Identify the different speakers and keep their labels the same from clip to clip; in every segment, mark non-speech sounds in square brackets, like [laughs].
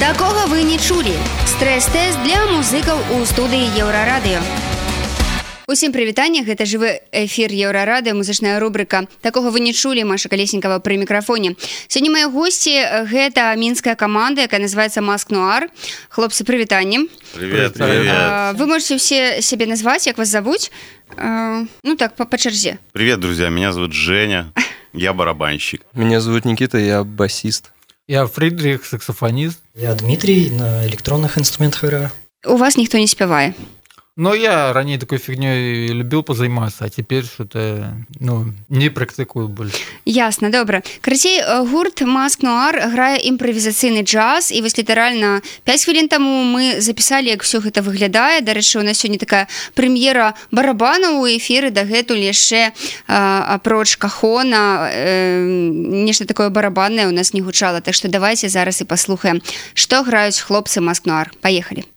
Speaker 1: Такога вы не чулі. Стрэс-тэст для музыкаў у студыі еўрарадыё. Усім прывітанне гэта жывы эфір еўрарады музычная рубрыка такога вы не чулі Маша калеснікава пры мікрафоне сёння мае госці гэта мінская каманда якая называется маск нуар хлопцы прывітанне
Speaker 2: Привет, привет.
Speaker 1: вы можете все сябе назваць як вас завуць А, ну так по, по чарзе
Speaker 2: Привет, друзья. Меня зовут Женя. Я барабанщик.
Speaker 3: Меня зовут Никита, я басист.
Speaker 4: Я Фридрих, саксофонист.
Speaker 5: Я Дмитрий, на электронных инструментах играю.
Speaker 1: у вас ніхто не спявае
Speaker 4: Но я ранее такой фигней любил позаниматься, а теперь что-то ну, не практикую больше.
Speaker 1: Ясна добра. Крыцей э, гурт маск нуар грае імправізацыйны джаз і вось літаральна 5 хвілін таму мы запісалі як все гэта выглядае. Дарэчы у нас сёння такая прэм'ера барабана у эфіры дагэтуль яшчэ а, апроч кахона э, нешта такое барабаннае у нас не гучала. Так што давайте зараз і паслухаем што граюць хлопцы маск нуар паехалі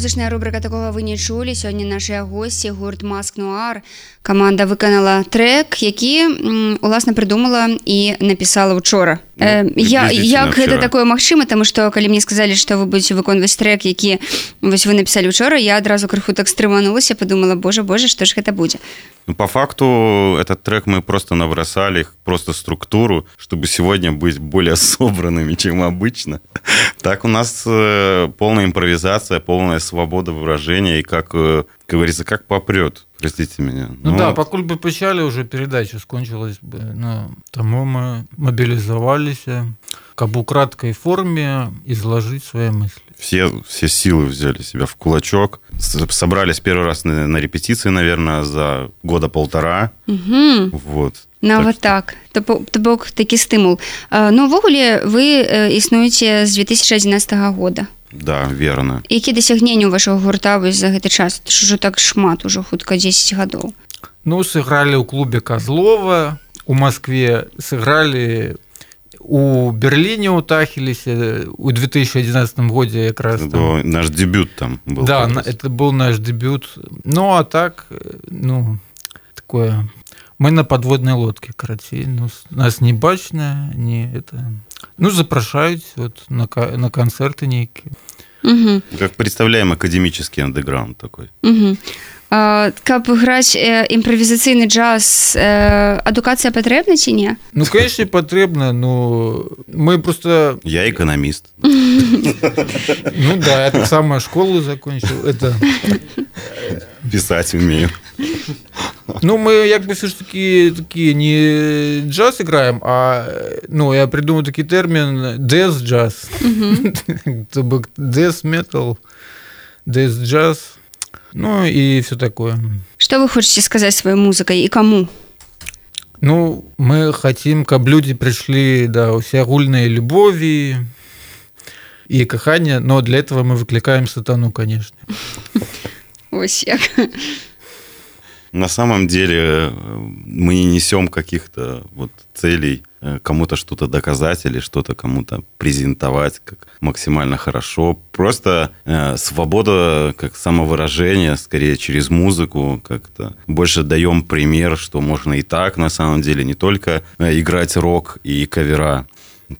Speaker 1: музычная рубрика такога вы не чулі сёння нашыя госці гурт маск нуар каманда выканала трек які уласна прыдумала і напісала учора.
Speaker 2: Ну,
Speaker 1: э, я
Speaker 2: приблизительно
Speaker 1: як гэта такое магчыма таму што калі мне сказалі што вы будете выконваць трек які вось вы напісалі учора я адразу крыху так стрыманулася подумала Боже Боже што ж гэта будзе
Speaker 2: Ну, по факту этот трек мы просто набросали просто структуру, чтобы сегодня быть более собранными, чем обычно. Так у нас э, полная импровизация, полная свобода выражения и как, э, как говорится, как попрет. Простите меня.
Speaker 4: Ну, да, пакуль бы пачалі уже передача скончилась бы ну, таму мы мобілізаваліся каб у краткай форме изложить свои мысли
Speaker 2: все, все силы взяли себя в кулачок. С- Собрались первый раз на, на репетиции, наверное, за года полтора.
Speaker 1: угу.
Speaker 2: Вот.
Speaker 1: Нават так. То бо- то бок такі стымул А, ну увогуле вы існуеце з 2011 года.
Speaker 2: Да, верно.
Speaker 1: які дасягненні у вашего гурта вось за гэты час ужо так шмат ужо хутка 10 гадоў
Speaker 4: ну сыгралі ў клубе козлова у москве сыгралі у берліне ў тахілісе у 2011 годзе якраз там.
Speaker 2: наш дебют там был.
Speaker 4: Да, на- это был наш дебют. Ну, а так, э, ну, такое... Мы на подводной лодке, короче. Ну, с- нас не бачно, не это... Ну, запрашаюць вот, на, ка- на концерты нейкія.
Speaker 1: угу.
Speaker 2: Как представляем академический андеграунд такой.
Speaker 1: Угу. А, каб граць э, імправізацыйны джаз э, адукацыя патрэбна ці не
Speaker 4: Ну, конечно, патрэбна, но мы просто...
Speaker 2: Я экономист. [laughs]
Speaker 4: Ну да, я так самую школу закончил. Это...
Speaker 2: Писать умею.
Speaker 4: Ну, мы як бы все ж таки такие не джаз играем, а ну, я придумал такой термин death джаз. То бок death metal, death джаз. Ну и все такое.
Speaker 1: што вы хочаце сказаць сваёй музыкай і каму
Speaker 4: Ну, мы хотим, каб люди пришли да усеагульнай любови и кахання, но для этого мы выкликаем сатану, конечно.
Speaker 1: ось як
Speaker 2: На самом деле э, мы не несем каких-то вот целей э, кому-то что-то доказать или что-то кому-то презентовать как максимально хорошо. Просто э, свобода как самовыражение, скорее через музыку как-то. Больше даем пример, что можно и так на самом деле, не только э, играть рок и кавера,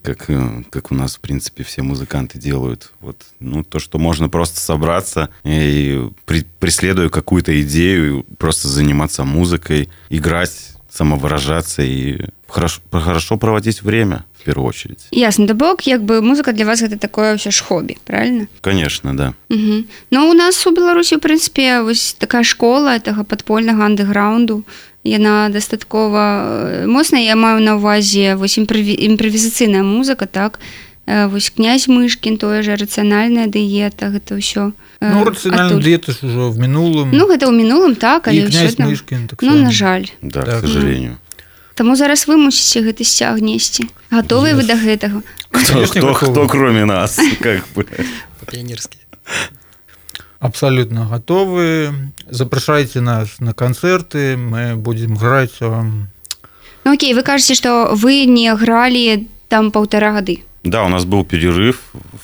Speaker 2: как, э, как у нас, в принципе, все музыканты делают. Вот, ну, то, что можно просто собраться и, при- преследуя какую-то идею, просто заниматься музыкой, играть, самовыражаться и хорошо, хорошо проводить время, в первую очередь.
Speaker 1: ясна да бок як бы музыка для вас гэта такое ўсё ж хобі правильно
Speaker 2: Конечно, да.
Speaker 1: Угу. Ну у нас у Беларусі у прынцыпе вось такая школа гэтага падпольнага андэграунду яна дастаткова моцная я маю на ўвазе вось імправі... імправізацыйная музыка так Э, вось князь мышкін тое же рацыянальная дыета гэта ўсё
Speaker 4: Ну, диета ж уже в минулом.
Speaker 1: ну гэта ў мінулым так але адно-
Speaker 4: Мышкин. Так
Speaker 1: ну на жаль
Speaker 2: Да,
Speaker 4: Так.
Speaker 2: к сожалению.
Speaker 1: Таму зараз вы мусіце гэты сцяг несці гатовыя вы да гэтага
Speaker 2: кто,
Speaker 4: готовы.
Speaker 2: кто кроме нас, [laughs] как бы.
Speaker 5: По-пионерски.
Speaker 4: Абсолютно готовы. Запрашайте нас на концерты. Мы будем играть вам.
Speaker 1: Ну окей вы кажаце што вы не гралі там паўтара гады
Speaker 2: Да, у нас был перерыв.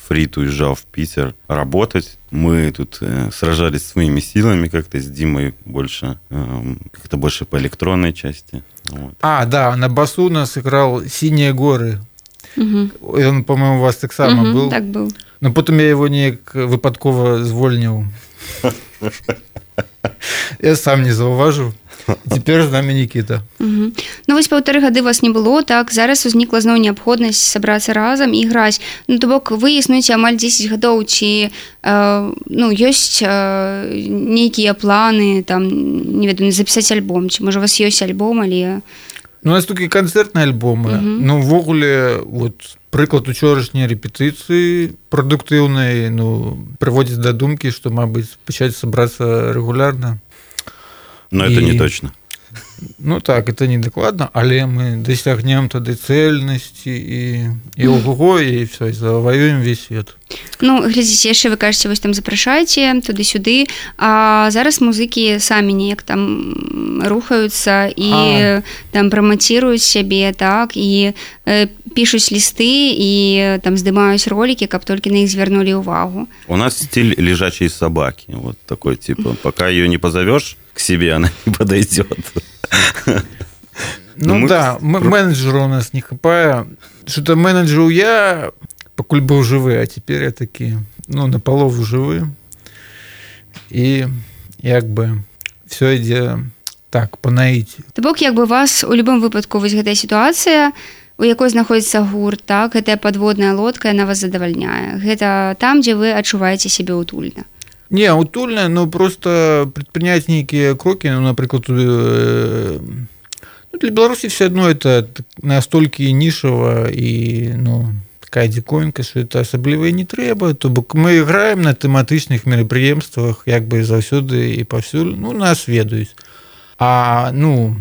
Speaker 2: Фрит уезжал в Питер работать. Мы тут э, сражались своими силами как-то с Димой больше, эм, как-то больше по электронной части. Вот.
Speaker 4: А, да, на басу у нас играл «Синие горы».
Speaker 1: угу.
Speaker 4: И Он, по-моему, у вас так само
Speaker 1: Мгм,
Speaker 4: был.
Speaker 1: так быў
Speaker 4: Но потом я его не выпадково звольнил. Я сам не зауважу. Теперь з нами Никита.
Speaker 1: Угу. Ну вось паўтары гады вас не было так зараз узнікла зноў неабходнасць сабрацца разам і граць ну то бок вы існуеце амаль 10 гадоў ці э, ну ёсць э, нейкія планы там не ведаю запісаць альбом ці можа у вас ёсць альбом але
Speaker 4: Ну, у нас толькі канцэртныя альбомы. Ну увогуле вот прыклад учорашняй рэпетыцыі прадуктыўнай ну прыводзіць да думкі што мабыць пачаць сабрацца рэгулярна
Speaker 2: Но это не
Speaker 4: И-
Speaker 2: точно.
Speaker 4: Ну так это не дакладна але мы дасягнем тады цельнасці і і ого і все заваюем весь свет.
Speaker 1: Ну глядзіце яшчэ вы кажаце вось там запрашайце туды-сюды. А зараз музыкі самі неяк там рухаюцца і
Speaker 4: А.
Speaker 1: там прамаціруюць сябе так і э, пішуць лісты і там здымаюць ролики каб толькі на іх звярнулі ўвагу.
Speaker 2: У нас стиль лежачей собаки. Вот такой, типа, пока ее не позовешь к себе, она не подойдет.
Speaker 4: Ну,
Speaker 2: Ну, мы-
Speaker 4: да, менеджера у нас не хапае что-то менеджеру я пакуль быў жывы а теперь я такі ну на палову жывы і як бы все ідзе так по наіці
Speaker 1: То бок як бы вас у любым выпадку вось гэтая сітуацыя у якой знаходзіцца гурт так гэтая подводная лодка яна вас задавальняе. Гэта там дзе вы адчуваеце сябе утульна
Speaker 4: не утульная но просто предпринять нейкія крокі ну напрыклад э, ну, для беларусі все адно это настолькі нішава і ну такая дзіконька что это асабліва і не трэба то бок мы играем на тэматычных мерапрыемствах як бы заўсёды і паўсюль ну нас ведаюць а ну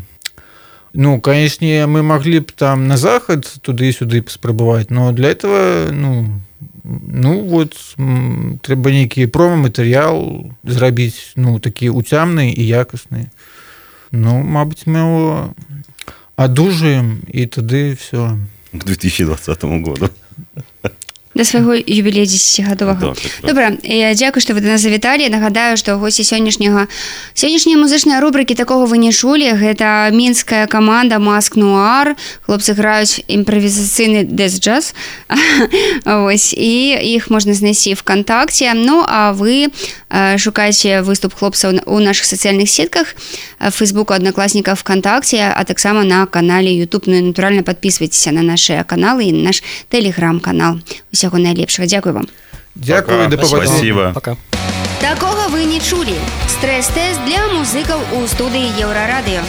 Speaker 4: ну канешне мы маглі б там на захад туды-сюды паспрабаваць но для этого ну ну вот трэба нейкі промаматэрыял зрабіць ну такі уцямны і якасны ну мабыць мы его адужаем і тады все
Speaker 2: К 2020 году.
Speaker 1: Да свайго юбілея 10гадовага
Speaker 2: Да, так, так.
Speaker 1: добра я дзякую што вы да нас завіталі нагадаю што госці сённяшняга сённяшнія музычныя рубрыкі такога вы не чулі гэта мінская каманда маск нуар хлопцы граюць імправізацыйны дэс джаз [laughs] ось і іх можна знайсці вконтакце ну а вы э, шукайце выступ хлопцаў у наших сацыяльных сетках фейсбуку аднакласніка вконтакце а таксама на канале youtube ну і натуральна подписывайтеся на наши каналы і на наш телеграм-канал усяго найлепшага дзякую вам
Speaker 4: Дякую
Speaker 2: Пока.
Speaker 4: да.
Speaker 2: Спасибо.
Speaker 5: Пока.
Speaker 1: Такога вы не чулі. Стрэс-тэст для музыкаў у студыі Еўрарадыё.